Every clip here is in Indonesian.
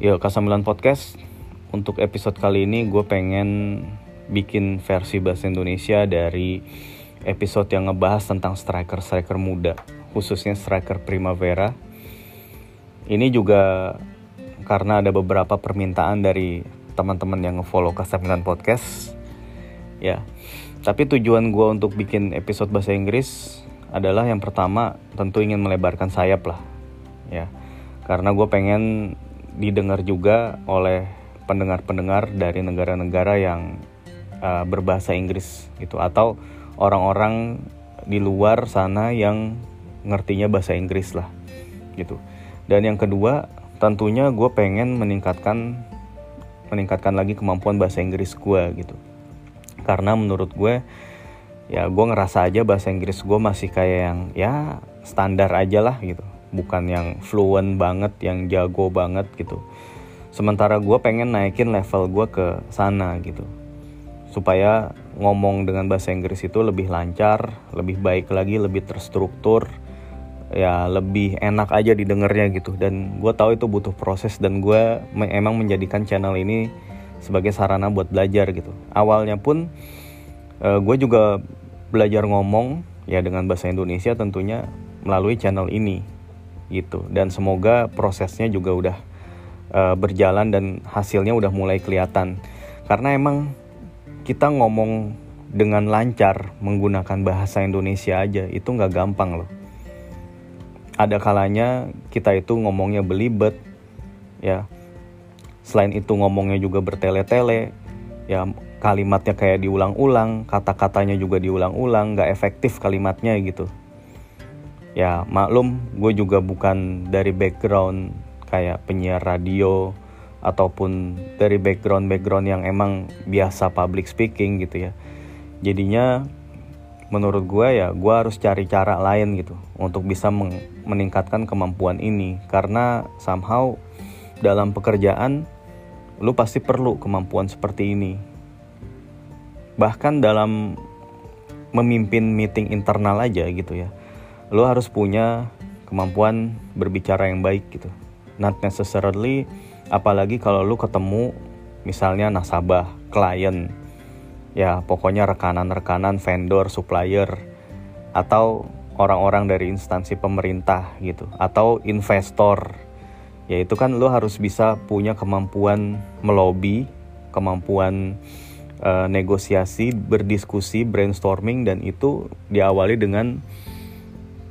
Yo, K9 Podcast. Untuk episode kali ini gue pengen bikin versi bahasa Indonesia dari episode yang ngebahas tentang striker-striker muda, khususnya striker Primavera. Ini juga karena ada beberapa permintaan dari teman-teman yang ngefollow K9 Podcast. Ya, tapi tujuan gue untuk bikin episode bahasa Inggris adalah yang pertama tentu ingin melebarkan sayap lah, ya. Karena gue pengen didengar juga oleh pendengar-pendengar dari negara-negara yang uh, berbahasa Inggris gitu atau orang-orang di luar sana yang ngertinya bahasa Inggris lah gitu. Dan yang kedua tentunya gue pengen meningkatkan meningkatkan lagi kemampuan bahasa Inggris gue gitu. Karena menurut gue ya gue ngerasa aja bahasa Inggris gue masih kayak yang ya standar aja lah gitu bukan yang fluent banget yang jago banget gitu. Sementara gue pengen naikin level gue ke sana gitu. Supaya ngomong dengan bahasa Inggris itu lebih lancar lebih baik lagi lebih terstruktur ya lebih enak aja didengarnya gitu. Dan gue tahu itu butuh proses dan gue emang menjadikan channel ini sebagai sarana buat belajar gitu. Awalnya pun uh, gue juga belajar ngomong ya dengan bahasa Indonesia tentunya melalui channel ini gitu. Dan semoga prosesnya juga udah uh, berjalan dan hasilnya udah mulai kelihatan. Karena emang kita ngomong dengan lancar menggunakan bahasa Indonesia aja itu nggak gampang loh. Ada kalanya kita itu ngomongnya belibet ya. Selain itu ngomongnya juga bertele-tele ya kalimatnya kayak diulang-ulang kata-katanya juga diulang-ulang nggak efektif kalimatnya gitu ya maklum gue juga bukan dari background kayak penyiar radio ataupun dari background-background yang emang biasa public speaking gitu ya. Jadinya menurut gue ya gue harus cari cara lain gitu untuk bisa meningkatkan kemampuan ini. Karena somehow dalam pekerjaan lu pasti perlu kemampuan seperti ini. Bahkan dalam memimpin meeting internal aja gitu ya lo harus punya kemampuan berbicara yang baik gitu. Not necessarily apalagi kalau lo ketemu misalnya nasabah klien. Ya pokoknya rekanan-rekanan vendor supplier atau orang-orang dari instansi pemerintah gitu atau investor. Ya itu kan lo harus bisa punya kemampuan melobi kemampuan uh, negosiasi berdiskusi brainstorming dan itu diawali dengan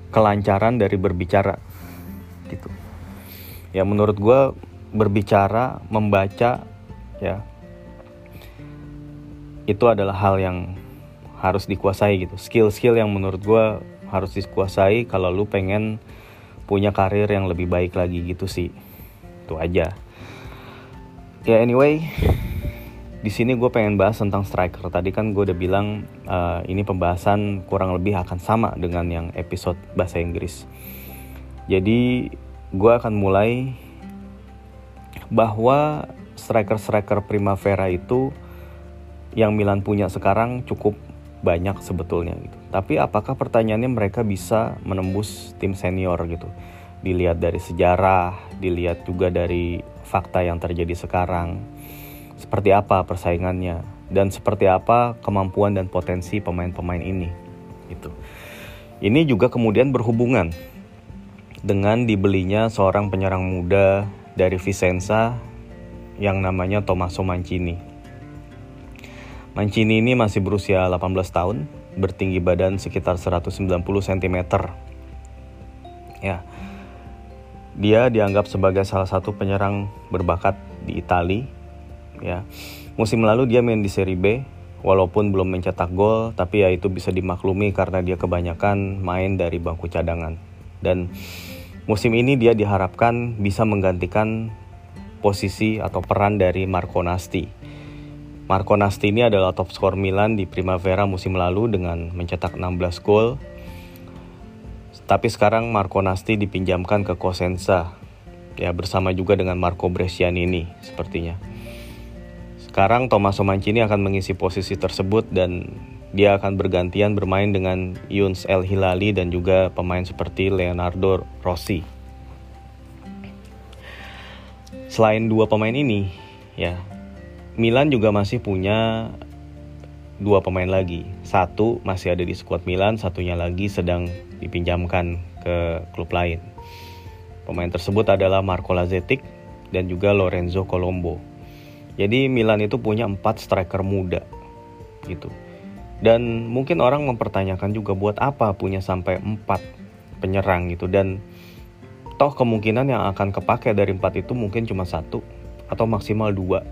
kelancaran dari berbicara gitu. Ya menurut gue berbicara membaca ya itu adalah hal yang harus dikuasai gitu. Skill-skill yang menurut gue harus dikuasai kalau lu pengen punya karir yang lebih baik lagi gitu sih. Itu aja. Ya anyway di sini gue pengen bahas tentang striker. Tadi kan gue udah bilang uh, ini pembahasan kurang lebih akan sama dengan yang episode bahasa Inggris. Jadi gue akan mulai bahwa striker-striker Primavera itu yang Milan punya sekarang cukup banyak sebetulnya gitu. Tapi apakah pertanyaannya mereka bisa menembus tim senior gitu? Dilihat dari sejarah, dilihat juga dari fakta yang terjadi sekarang seperti apa persaingannya? Dan seperti apa kemampuan dan potensi pemain-pemain ini? Itu ini juga kemudian berhubungan dengan dibelinya seorang penyerang muda dari Vicenza yang namanya Tommaso Mancini. Mancini ini masih berusia 18 tahun bertinggi badan sekitar 190 cm ya. Dia dianggap sebagai salah satu penyerang berbakat di Italia ya. Musim lalu dia main di Serie B walaupun belum mencetak gol tapi ya itu bisa dimaklumi karena dia kebanyakan main dari bangku cadangan. Dan musim ini dia diharapkan bisa menggantikan posisi atau peran dari Marco Nasti. Marco Nasti ini adalah top skor Milan di Primavera musim lalu dengan mencetak 16 gol. Tapi sekarang Marco Nasti dipinjamkan ke Cosenza ya bersama juga dengan Marco Bresciani ini sepertinya. Sekarang Thomas Mancini akan mengisi posisi tersebut dan dia akan bergantian bermain dengan Yuns El Hilali dan juga pemain seperti Leonardo Rossi. selain dua pemain ini ya Milan juga masih punya dua pemain lagi. Satu masih ada di skuad Milan satunya lagi sedang dipinjamkan ke klub lain. Pemain tersebut adalah Marco Lazetic dan juga Lorenzo Colombo jadi Milan itu punya empat striker muda gitu. Dan mungkin orang mempertanyakan juga buat apa punya sampai empat penyerang gitu. Dan toh kemungkinan yang akan kepake dari empat itu mungkin cuma satu atau maksimal dua.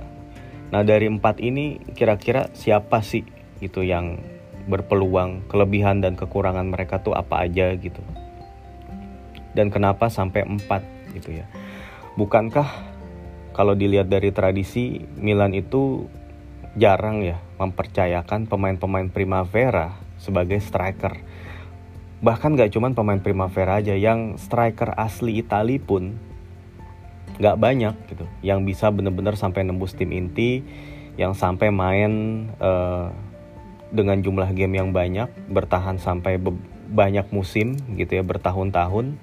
Nah dari empat ini kira-kira siapa sih gitu yang berpeluang kelebihan dan kekurangan mereka tuh apa aja gitu? Dan kenapa sampai empat gitu ya? Bukankah kalau dilihat dari tradisi Milan itu jarang ya mempercayakan pemain-pemain Primavera sebagai striker. Bahkan gak cuman pemain Primavera aja, yang striker asli Itali pun gak banyak gitu, yang bisa bener-bener sampai nembus tim inti, yang sampai main uh, dengan jumlah game yang banyak, bertahan sampai banyak musim gitu ya, bertahun-tahun.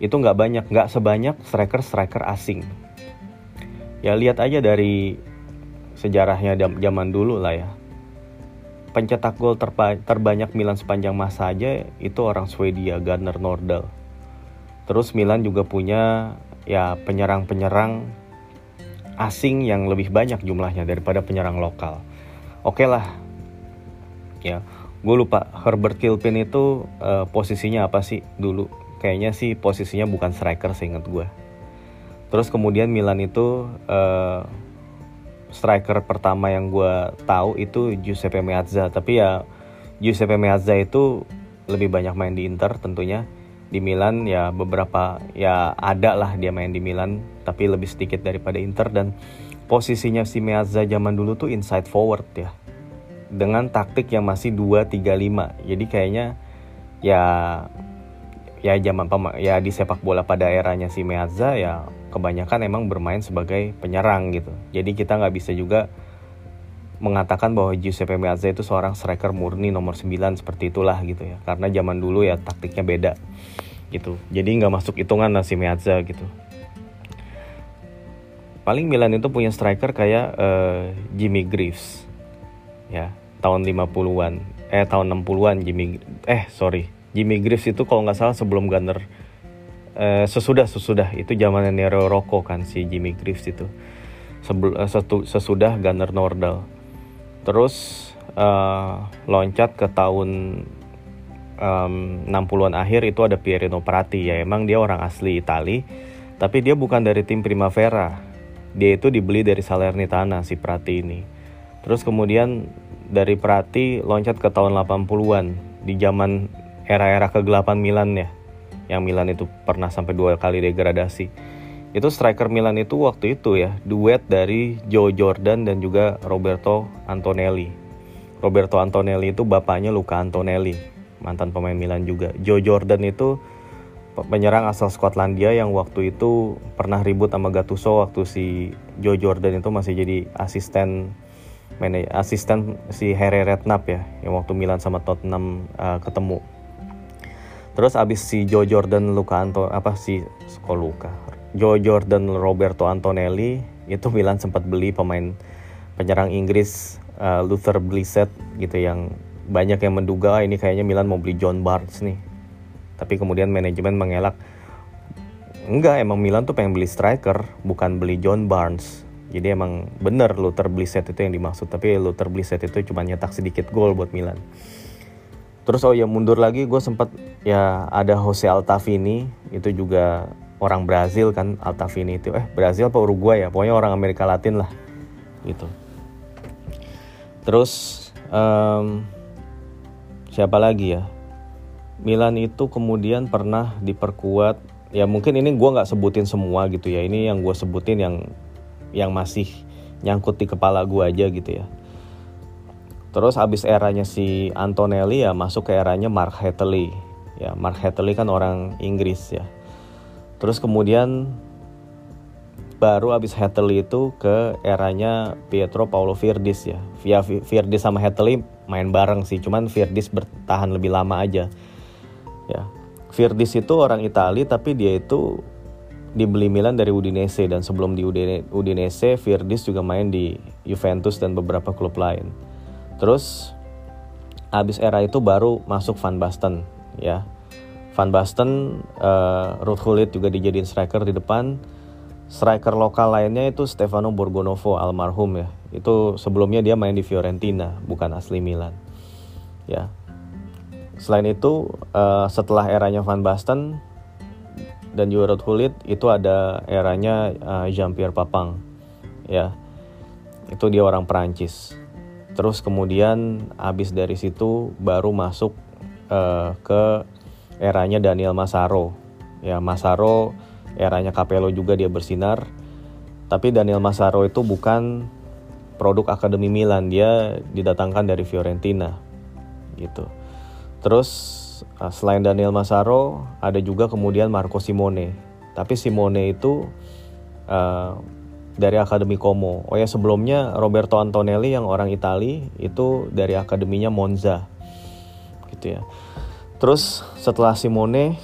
Itu nggak banyak, nggak sebanyak striker-striker asing. Ya lihat aja dari sejarahnya zaman dulu lah ya. Pencetak gol terba terbanyak Milan sepanjang masa aja itu orang Swedia, Gunnar Nordahl. Terus Milan juga punya ya penyerang-penyerang asing yang lebih banyak jumlahnya daripada penyerang lokal. Oke okay lah, ya gue lupa Herbert Kilpin itu uh, posisinya apa sih dulu? Kayaknya sih posisinya bukan striker seingat gue. Terus kemudian Milan itu uh, striker pertama yang gue tahu itu Giuseppe Meazza. Tapi ya Giuseppe Meazza itu lebih banyak main di Inter tentunya. Di Milan ya beberapa ya ada lah dia main di Milan tapi lebih sedikit daripada Inter. Dan posisinya si Meazza zaman dulu tuh inside forward ya. Dengan taktik yang masih 2-3-5 jadi kayaknya ya ya zaman ya di sepak bola pada eranya si Meazza ya kebanyakan emang bermain sebagai penyerang gitu. Jadi kita nggak bisa juga mengatakan bahwa Giuseppe Meazza itu seorang striker murni nomor 9 seperti itulah gitu ya. Karena zaman dulu ya taktiknya beda gitu. Jadi nggak masuk hitungan lah si Meazza gitu. Paling Milan itu punya striker kayak uh, Jimmy Greaves ya tahun 50-an eh tahun 60-an Jimmy eh sorry Jimmy Greaves itu kalau nggak salah sebelum Gunner eh, sesudah sesudah. Itu zamannya Nero Rocco kan si Jimmy Greaves itu. Sebel, setu, sesudah Gunner Nordal. Terus eh, loncat ke tahun um, 60-an akhir itu ada Pierino Prati ya emang dia orang asli Itali tapi dia bukan dari tim Primavera. Dia itu dibeli dari Salernitana si Prati ini. Terus kemudian dari Prati loncat ke tahun 80-an di zaman era-era kegelapan Milan ya yang Milan itu pernah sampai dua kali degradasi. Itu striker Milan itu waktu itu ya duet dari Joe Jordan dan juga Roberto Antonelli. Roberto Antonelli itu bapaknya Luca Antonelli mantan pemain Milan juga. Joe Jordan itu penyerang asal Skotlandia yang waktu itu pernah ribut sama Gattuso waktu si Joe Jordan itu masih jadi asisten asisten si Harry Redknapp ya yang waktu Milan sama Tottenham uh, ketemu Terus abis si Joe Jordan Luka Anto apa si kok Luka Joe Jordan Roberto Antonelli itu Milan sempat beli pemain penyerang Inggris uh, Luther Blissett gitu yang banyak yang menduga ah, ini kayaknya Milan mau beli John Barnes nih. Tapi kemudian manajemen mengelak enggak emang Milan tuh pengen beli striker bukan beli John Barnes. Jadi emang bener Luther Blissett itu yang dimaksud tapi Luther Blissett itu cuma nyetak sedikit gol buat Milan terus oh ya mundur lagi gue sempat ya ada Jose Altavini itu juga orang Brazil kan Altavini itu. Eh Brazil apa Uruguay ya? Pokoknya orang Amerika Latin lah gitu. Terus um, siapa lagi ya? Milan itu kemudian pernah diperkuat ya mungkin ini gue nggak sebutin semua gitu ya. Ini yang gue sebutin yang yang masih nyangkut di kepala gue aja gitu ya Terus abis eranya si Antonelli ya masuk ke eranya Mark Hatley. Ya, Mark Hatley kan orang Inggris ya. Terus kemudian baru abis Hatley itu ke eranya Pietro Paulo Virdis ya. Via Virdis sama Hatley main bareng sih, cuman Virdis bertahan lebih lama aja. Ya. Virdis itu orang Italia tapi dia itu dibeli Milan dari Udinese dan sebelum di Udinese Virdis juga main di Juventus dan beberapa klub lain. Terus abis era itu baru masuk Van Basten ya. Van Basten, uh, Ruud Gullit juga dijadiin striker di depan. Striker lokal lainnya itu Stefano Borgonovo almarhum ya. Itu sebelumnya dia main di Fiorentina, bukan asli Milan. Ya. Selain itu, uh, setelah eranya Van Basten, dan juga Rod Hulit itu ada eranya uh, Jean-Pierre Papang ya itu dia orang Perancis terus kemudian abis dari situ baru masuk uh, ke eranya Daniel Masaro ya Masaro eranya Capello juga dia bersinar. Tapi Daniel Masaro itu bukan produk Akademi Milan dia didatangkan dari Fiorentina gitu. Terus Ah, selain Daniel Masaro, ada juga kemudian Marco Simone. Tapi Simone itu uh, dari Akademi Como. Oh ya sebelumnya Roberto Antonelli yang orang Itali itu dari Akademinya Monza. Gitu ya. Terus setelah Simone,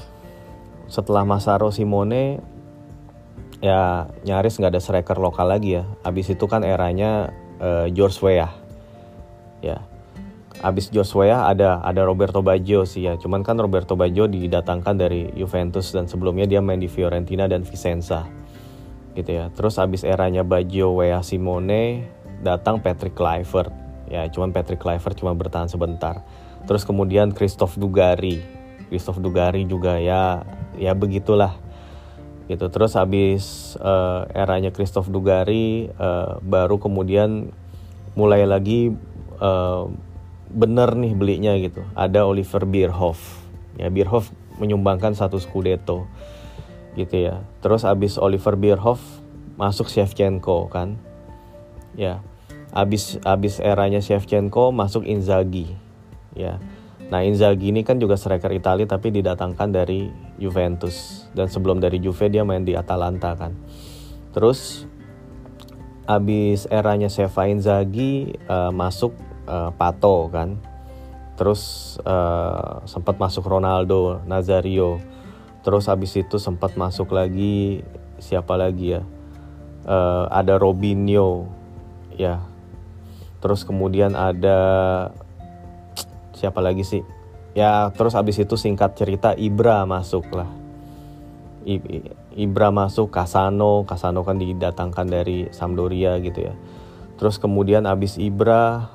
setelah Masaro Simone, ya nyaris nggak ada striker lokal lagi ya. Abis itu kan eranya uh, George Weah. Ya abis Joshua ada ada Roberto Baggio sih ya. Cuman kan Roberto Baggio didatangkan dari Juventus dan sebelumnya dia main di Fiorentina dan Vicenza. Gitu ya. Terus abis eranya Baggio, Wea Simone, datang Patrick Kluivert. Ya, cuman Patrick Kluivert cuma bertahan sebentar. Terus kemudian Christoph Dugari. Christoph Dugari juga ya ya begitulah. Gitu. Terus abis uh, eranya Christoph Dugari uh, baru kemudian mulai lagi uh, bener nih belinya gitu. Ada Oliver Bierhoff. Ya Bierhoff menyumbangkan satu Scudetto gitu ya. Terus abis Oliver Bierhoff masuk Shevchenko kan. Ya. Abis abis eranya Shevchenko masuk Inzaghi. Ya. Nah Inzaghi ini kan juga striker Italia tapi didatangkan dari Juventus dan sebelum dari Juve dia main di Atalanta kan. Terus abis eranya Seva Inzaghi uh, masuk uh, Pato kan terus uh, sempat masuk Ronaldo Nazario terus habis itu sempat masuk lagi siapa lagi ya? Uh, ada Robinho ya. Terus kemudian ada siapa lagi sih? Ya terus habis itu singkat cerita Ibra masuk lah. Ibra masuk Casano Casano kan didatangkan dari Sampdoria gitu ya. Terus kemudian abis Ibra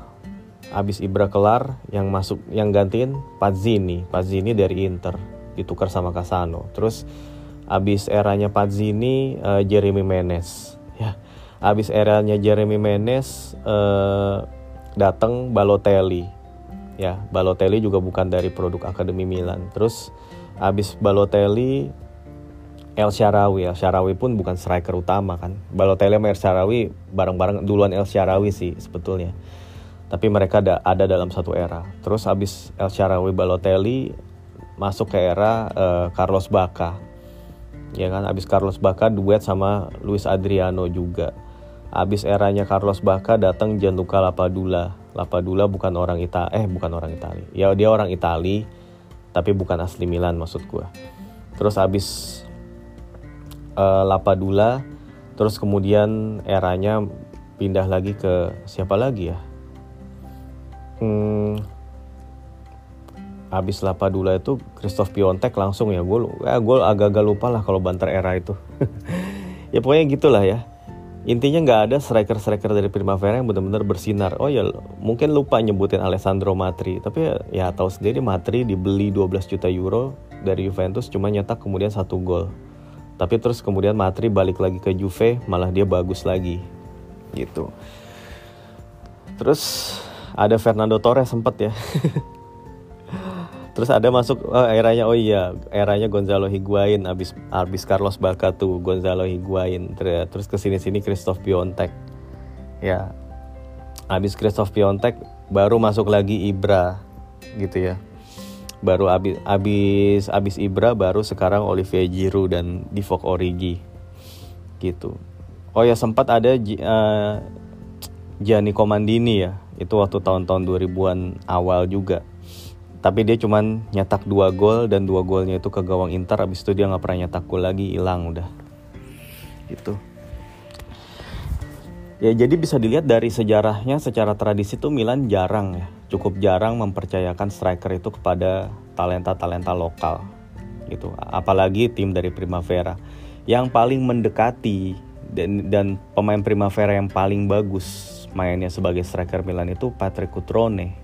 abis Ibra kelar yang masuk yang gantiin Pazzini. Pazzini dari Inter ditukar sama Casano terus abis eranya Pazzini uh, Jeremy Menez ya abis eranya Jeremy Menez uh, datang Balotelli. Ya Balotelli juga bukan dari produk Akademi Milan. Terus abis Balotelli El Sharawi. El Sharawi pun bukan striker utama kan? Balotelli sama El Sharawi bareng-bareng duluan El Sharawi sih sebetulnya. Tapi mereka ada, ada dalam satu era. Terus habis El Sharawi Balotelli masuk ke era uh, Carlos Baca. Ya kan, habis Carlos Baca duet sama Luis Adriano juga. Habis eranya Carlos Baca datang Gianluca Lapadula. Lapadula bukan orang Ita eh bukan orang Itali. Ya dia orang Itali tapi bukan asli Milan maksud gue. Terus habis uh, Lapadula terus kemudian eranya pindah lagi ke siapa lagi ya? hmm, habis Lapadula itu Christoph Piontek langsung ya gue ya gue agak-agak lupa lah kalau banter era itu. Ya pokoknya gitulah ya. Intinya nggak ada striker-striker dari Primavera yang benar-benar bersinar. Oh ya mungkin lupa nyebutin Alessandro Matri tapi ya, ya tahu sendiri Matri dibeli 12 juta euro dari Juventus cuma nyetak kemudian satu gol. Tapi terus kemudian Matri balik lagi ke Juve malah dia bagus lagi. Gitu. Terus ada Fernando Torres sempet ya terus ada masuk oh, eranya oh iya eranya Gonzalo Higuain abis abis Carlos Baca tuh Gonzalo Higuain terus ke sini sini Christoph Piontek ya abis Christoph Piontek baru masuk lagi Ibra gitu ya. Baru abis abis abis Ibra baru sekarang Olivier Giroud dan Divock Origi gitu. Oh ya sempat ada uh, Gianni Comandini ya itu waktu tahun-tahun 2000-an awal juga tapi dia cuman nyetak dua gol dan dua golnya itu ke gawang Inter. Habis itu dia nggak pernah nyetak gol lagi hilang udah. Gitu. Ya jadi bisa dilihat dari sejarahnya secara tradisi tuh Milan jarang ya. Cukup jarang mempercayakan striker itu kepada talenta-talenta lokal. Gitu. Apalagi tim dari Primavera. Yang paling mendekati dan, dan pemain Primavera yang paling bagus mainnya sebagai striker Milan itu Patrick Cutrone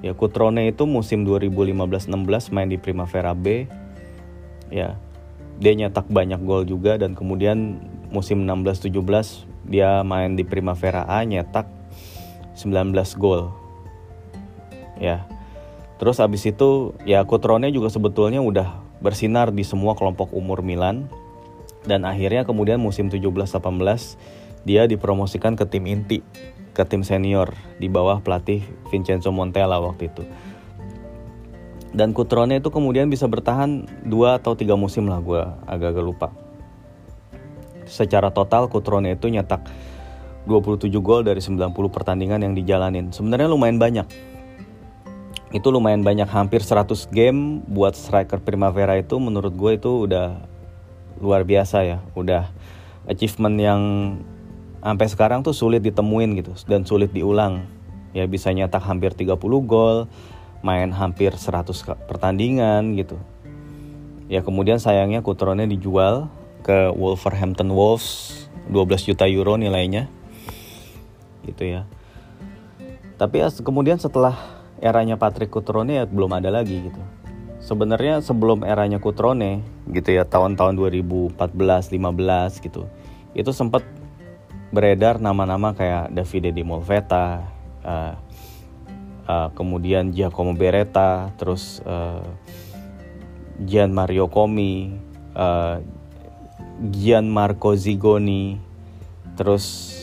ya Cutrone itu musim 2015-16 main di Primavera B. Ya dia nyetak banyak gol juga dan kemudian musim 16-17 dia main di Primavera A nyetak 19 gol. Ya Terus abis itu ya Cutrone juga sebetulnya udah bersinar di semua kelompok umur Milan dan akhirnya kemudian musim 17-18 dia dipromosikan ke tim inti, ke tim senior di bawah pelatih Vincenzo Montella waktu itu. Dan Cutrone itu kemudian bisa bertahan dua atau tiga musim lah gue agak-agak lupa. Secara total Cutrone itu nyetak 27 gol dari 90 pertandingan yang dijalanin. Sebenarnya lumayan banyak itu lumayan banyak hampir 100 game buat striker Primavera itu menurut gue itu udah luar biasa ya udah achievement yang sampai sekarang tuh sulit ditemuin gitu dan sulit diulang ya bisa nyetak hampir 30 gol main hampir 100 pertandingan gitu ya kemudian sayangnya Kutrone dijual ke Wolverhampton Wolves 12 juta euro nilainya gitu ya tapi ya, kemudian setelah eranya Patrick Cutrone ya belum ada lagi gitu. Sebenarnya sebelum eranya Cutrone gitu ya tahun-tahun 2014 15 gitu. Itu sempat beredar nama-nama kayak Davide Di Molveta, uh, uh, kemudian Giacomo Beretta, terus uh, Gian Mario Comi, uh, Gian Marco Zigoni, terus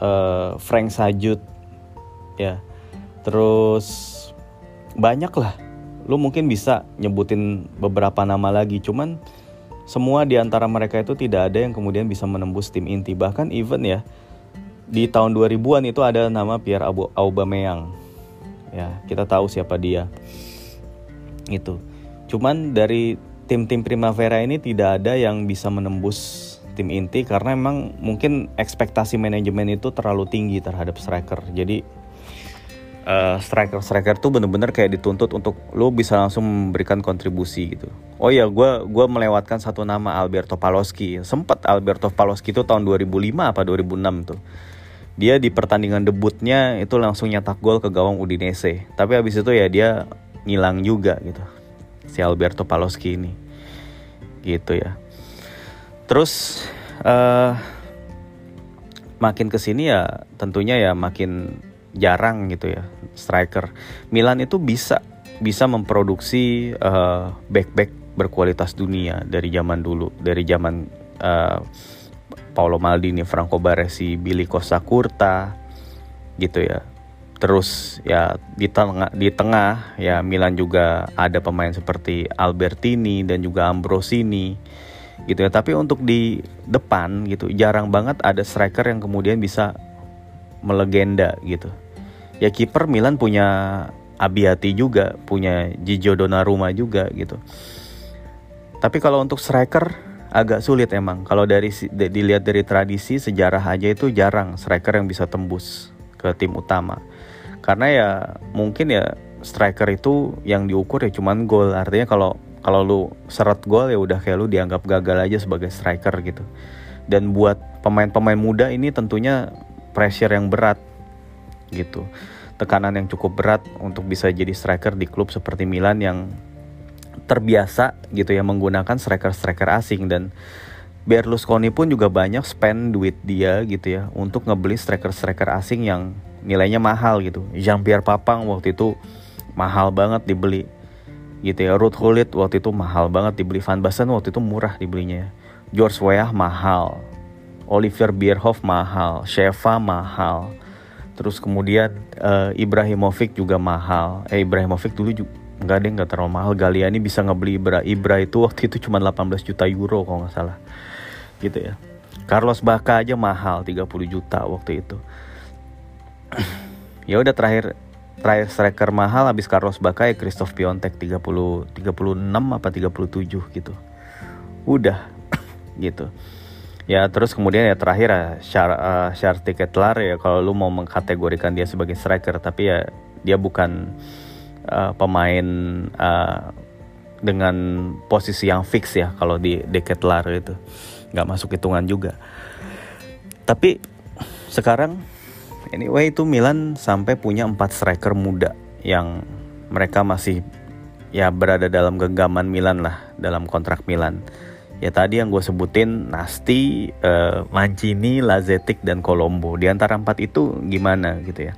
uh, Frank Sajut, ya, terus banyak lah lu mungkin bisa nyebutin beberapa nama lagi cuman semua di antara mereka itu tidak ada yang kemudian bisa menembus tim inti. Bahkan even ya di tahun 2000-an itu ada nama Pierre Aubameyang. Ya kita tahu siapa dia. Itu. Cuman dari tim-tim Primavera ini tidak ada yang bisa menembus tim inti karena memang mungkin ekspektasi manajemen itu terlalu tinggi terhadap striker. Jadi uh, striker-striker tuh bener-bener kayak dituntut untuk lo bisa langsung memberikan kontribusi gitu. Oh iya, gue gua melewatkan satu nama Alberto Paloschi. Sempat Alberto Paloschi itu tahun 2005 apa 2006 tuh. Dia di pertandingan debutnya itu langsung nyetak gol ke gawang Udinese. Tapi habis itu ya dia ngilang juga gitu. Si Alberto Paloschi ini. Gitu ya. Terus uh, makin ke sini ya tentunya ya makin jarang gitu ya striker. Milan itu bisa bisa memproduksi uh, back-back berkualitas dunia dari zaman dulu, dari zaman uh, Paolo Maldini, Franco Baresi, Billy Costa Curta gitu ya. Terus ya di tengah di tengah ya Milan juga ada pemain seperti Albertini dan juga Ambrosini gitu ya. Tapi untuk di depan gitu jarang banget ada striker yang kemudian bisa melegenda gitu ya kiper Milan punya Abiati juga, punya Gigio Donnarumma juga gitu. Tapi kalau untuk striker agak sulit emang. Kalau dari dilihat dari tradisi sejarah aja itu jarang striker yang bisa tembus ke tim utama. Karena ya mungkin ya striker itu yang diukur ya cuman gol. Artinya kalau kalau lu seret gol ya udah kayak lu dianggap gagal aja sebagai striker gitu. Dan buat pemain-pemain muda ini tentunya pressure yang berat gitu tekanan yang cukup berat untuk bisa jadi striker di klub seperti Milan yang terbiasa gitu ya menggunakan striker-striker asing dan Berlusconi pun juga banyak spend duit dia gitu ya untuk ngebeli striker-striker asing yang nilainya mahal gitu. Jean-Pierre Papang waktu itu mahal banget dibeli gitu ya. Ruth Gullit waktu itu mahal banget dibeli. Van Basten waktu itu murah dibelinya. George Weah mahal. Oliver Bierhoff mahal. Sheva mahal. Terus kemudian uh, Ibrahimovic juga mahal. Eh Ibrahimovic dulu juga nggak ada nggak terlalu mahal. Galiani bisa ngebeli Ibra. Ibra itu waktu itu cuma 18 juta euro kalau nggak salah. Gitu ya. Carlos Bacca aja mahal 30 juta waktu itu. ya udah terakhir terakhir striker mahal habis Carlos Bacca ya Christoph Piontek 30 36 apa 37 gitu. Udah gitu. Ya terus kemudian ya terakhir ya Shar, uh, Ketlar ya. Kalau lu mau mengkategorikan dia sebagai striker tapi ya dia bukan uh, pemain uh, dengan posisi yang fix ya kalau di Deketlar itu. Nggak masuk hitungan juga. Tapi sekarang anyway itu Milan sampai punya empat striker muda yang mereka masih ya berada dalam genggaman Milan lah dalam kontrak Milan ya tadi yang gue sebutin Nasti, uh, Mancini, Lazetic dan Colombo di antara empat itu gimana gitu ya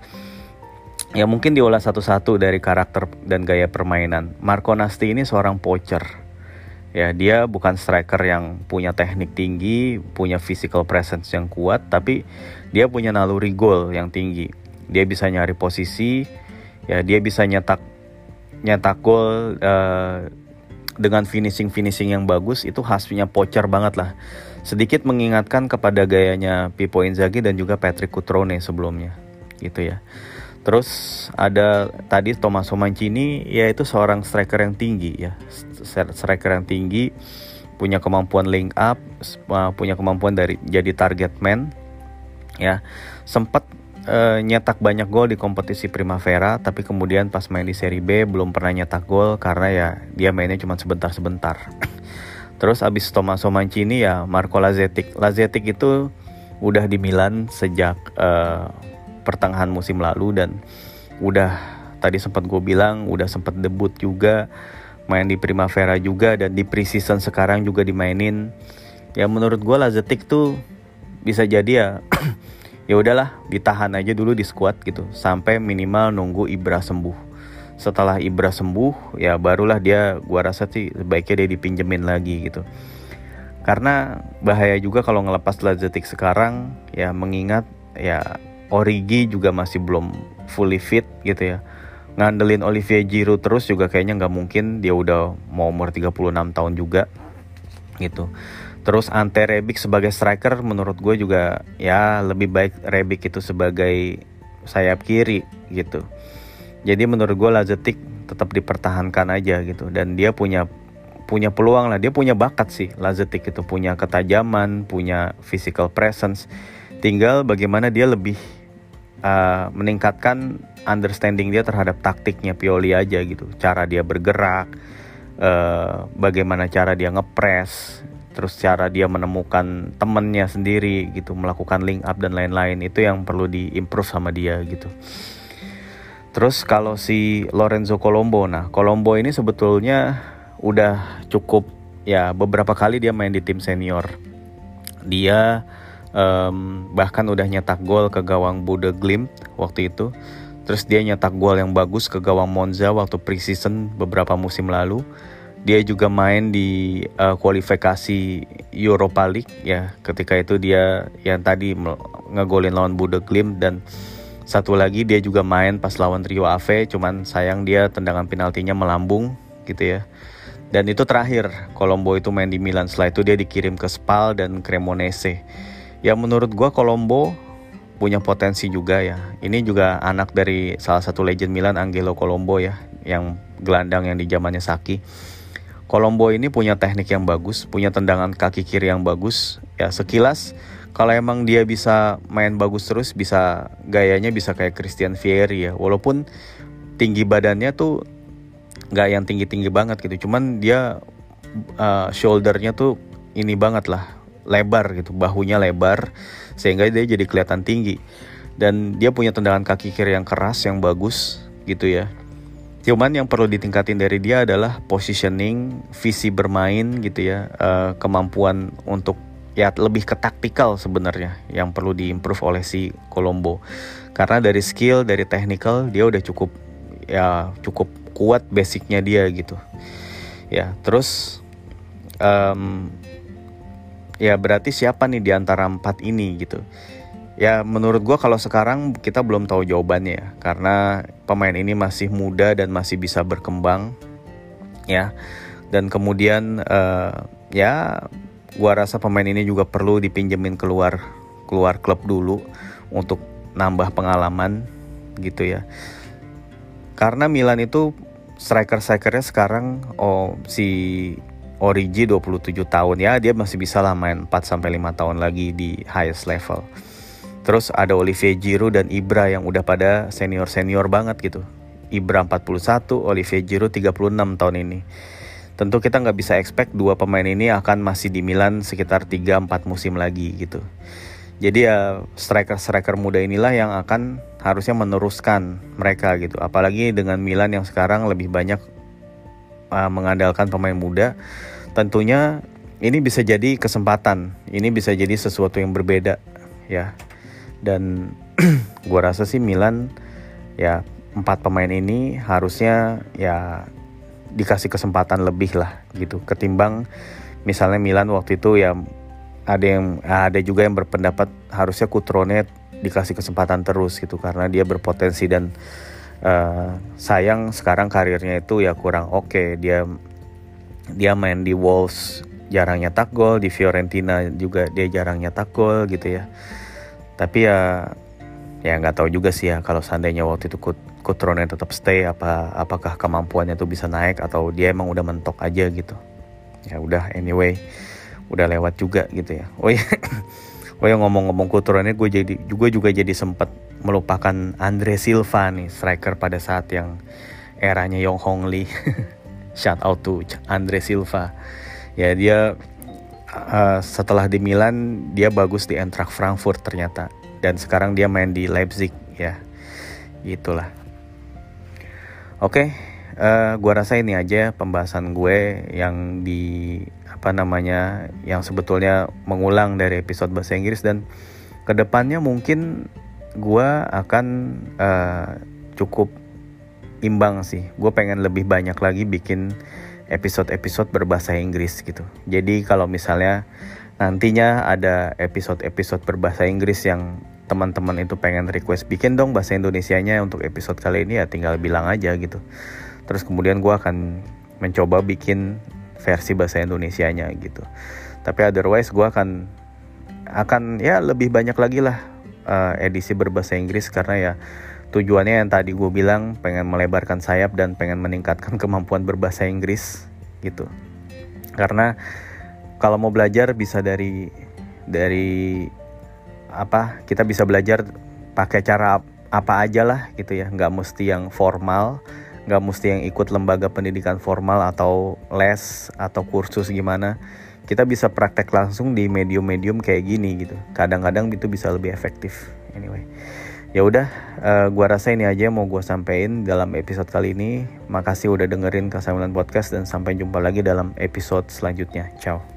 ya mungkin diolah satu-satu dari karakter dan gaya permainan. Marco Nasti ini seorang poacher. Ya, dia bukan striker yang punya teknik tinggi, punya physical presence yang kuat, tapi dia punya naluri gol yang tinggi. Dia bisa nyari posisi, ya dia bisa nyetak nyetak gol uh, dengan finishing finishing yang bagus itu khasnya poacher banget lah. Sedikit mengingatkan kepada gayanya Pippo Inzaghi dan juga Patrick Cutrone sebelumnya, gitu ya. Terus ada tadi Thomas Mancini yaitu seorang striker yang tinggi ya. Striker yang tinggi punya kemampuan link up, punya kemampuan dari jadi target man ya. Sempat uh, nyetak banyak gol di kompetisi Primavera tapi kemudian pas main di Serie B belum pernah nyetak gol karena ya dia mainnya cuma sebentar-sebentar. Terus abis Thomas Mancini ya Marco Lazetic. Lazetic itu udah di Milan sejak uh, pertengahan musim lalu dan udah tadi sempat gue bilang udah sempat debut juga main di Primavera juga dan di preseason sekarang juga dimainin ya menurut gue Lazetik tuh bisa jadi ya ya udahlah ditahan aja dulu di squad gitu. Sampai minimal nunggu Ibra sembuh. Setelah Ibra sembuh ya barulah dia gua rasa sih sebaiknya dia dipinjemin lagi gitu. Karena bahaya juga kalau ngelepas Lazetik sekarang ya mengingat ya Origi juga masih belum fully fit gitu ya. Ngandelin Olivier Giroud terus juga kayaknya nggak mungkin. Dia udah mau umur 36 tahun juga gitu terus Ante Rebic sebagai striker menurut gue juga ya lebih baik Rebic itu sebagai sayap kiri gitu. Jadi menurut gue Lazetik tetap dipertahankan aja gitu. Dan dia punya punya peluang lah. Dia punya bakat sih Lazetik itu. Punya ketajaman punya physical presence. Tinggal bagaimana dia lebih uh, meningkatkan understanding dia terhadap taktiknya Pioli aja gitu. Cara dia bergerak uh, bagaimana cara dia ngepres terus cara dia menemukan temennya sendiri gitu melakukan link up dan lain-lain itu yang perlu diimprove sama dia gitu. Terus kalau si Lorenzo Colombo nah Colombo ini sebetulnya udah cukup ya beberapa kali dia main di tim senior. Dia um, bahkan udah nyetak gol ke gawang Bude Glimt waktu itu. Terus dia nyetak gol yang bagus ke gawang Monza waktu preseason beberapa musim lalu dia juga main di uh, kualifikasi Europa League ya ketika itu dia yang tadi ngegolin lawan Bude Glimt dan satu lagi dia juga main pas lawan Rio Ave cuman sayang dia tendangan penaltinya melambung gitu ya dan itu terakhir Colombo itu main di Milan setelah itu dia dikirim ke Spal dan Cremonese ya menurut gue Colombo punya potensi juga ya. Ini juga anak dari salah satu legend Milan Angelo Colombo ya, yang gelandang yang di zamannya Saki. Colombo ini punya teknik yang bagus, punya tendangan kaki kiri yang bagus. Ya sekilas kalau emang dia bisa main bagus terus, bisa gayanya bisa kayak Christian Vieri ya. Walaupun tinggi badannya tuh nggak yang tinggi tinggi banget gitu, cuman dia uh, shouldernya tuh ini banget lah lebar gitu, bahunya lebar sehingga dia jadi kelihatan tinggi. Dan dia punya tendangan kaki kiri yang keras yang bagus gitu ya. Cuman yang perlu ditingkatin dari dia adalah positioning, visi bermain gitu ya, uh, kemampuan untuk ya lebih ke taktikal sebenarnya yang perlu diimprove oleh si Colombo. Karena dari skill, dari technical dia udah cukup ya cukup kuat basicnya dia gitu. Ya, terus um, ya berarti siapa nih di antara empat ini gitu ya menurut gue kalau sekarang kita belum tahu jawabannya ya karena pemain ini masih muda dan masih bisa berkembang ya dan kemudian uh, ya gue rasa pemain ini juga perlu dipinjemin keluar keluar klub dulu untuk nambah pengalaman gitu ya karena Milan itu striker strikernya sekarang oh si Origi 27 tahun ya dia masih bisa lah main 4 sampai 5 tahun lagi di highest level. Terus ada Olivier Giroud dan Ibra yang udah pada senior-senior banget gitu. Ibra 41, Olivier Giroud 36 tahun ini. Tentu kita nggak bisa expect dua pemain ini akan masih di Milan sekitar 3-4 musim lagi gitu. Jadi ya striker-striker muda inilah yang akan harusnya meneruskan mereka gitu. Apalagi dengan Milan yang sekarang lebih banyak uh, mengandalkan pemain muda. Tentunya ini bisa jadi kesempatan. Ini bisa jadi sesuatu yang berbeda ya. Dan gua rasa sih Milan ya empat pemain ini harusnya ya dikasih kesempatan lebih lah gitu. Ketimbang misalnya Milan waktu itu ya ada yang ada juga yang berpendapat harusnya Kutrone dikasih kesempatan terus gitu. Karena dia berpotensi dan uh, sayang sekarang karirnya itu ya kurang oke. Okay. dia dia main di Wolves jarang nyetak gol. Di Fiorentina juga dia jarang nyetak gol gitu ya tapi ya ya nggak tahu juga sih ya kalau seandainya waktu itu Kut Kutrone tetap stay apa apakah kemampuannya tuh bisa naik atau dia emang udah mentok aja gitu. Ya udah anyway udah lewat juga gitu ya. Oh ya oh ya ngomong-ngomong Kutrone gue jadi juga juga jadi sempat melupakan Andre Silva nih striker pada saat yang eranya Yong Hong Lee. Shout out to Andre Silva. Ya dia uh, setelah di Milan dia bagus di Eintracht Frankfurt ternyata. Dan sekarang dia main di Leipzig ya. Itulah. Oke, okay, uh, eh, gua rasa ini aja pembahasan gue yang di apa namanya yang sebetulnya mengulang dari episode bahasa Inggris. Dan ke depannya mungkin gue akan uh, cukup imbang sih. Gue pengen lebih banyak lagi bikin episode-episode berbahasa Inggris gitu. Jadi kalau misalnya nantinya ada episode-episode berbahasa Inggris yang teman-teman itu pengen request bikin dong bahasa Indonesianya untuk episode kali ini ya tinggal bilang aja gitu terus kemudian gue akan mencoba bikin versi bahasa Indonesianya gitu tapi otherwise gue akan akan ya lebih banyak lagi lah uh, edisi berbahasa Inggris karena ya tujuannya yang tadi gue bilang pengen melebarkan sayap dan pengen meningkatkan kemampuan berbahasa Inggris gitu. Karena kalau mau belajar bisa dari dari apa kita bisa belajar pakai cara apa aja lah gitu ya. Nggak mesti yang formal nggak mesti yang ikut lembaga pendidikan formal atau les atau kursus gimana. Kita bisa praktek langsung di medium-medium kayak gini gitu. Kadang-kadang itu bisa lebih efektif anyway ya udah uh, gua rasa ini aja mau gua sampein dalam episode kali ini. Makasih udah dengerin Kasamilan Podcast dan sampai jumpa lagi dalam episode selanjutnya. Ciao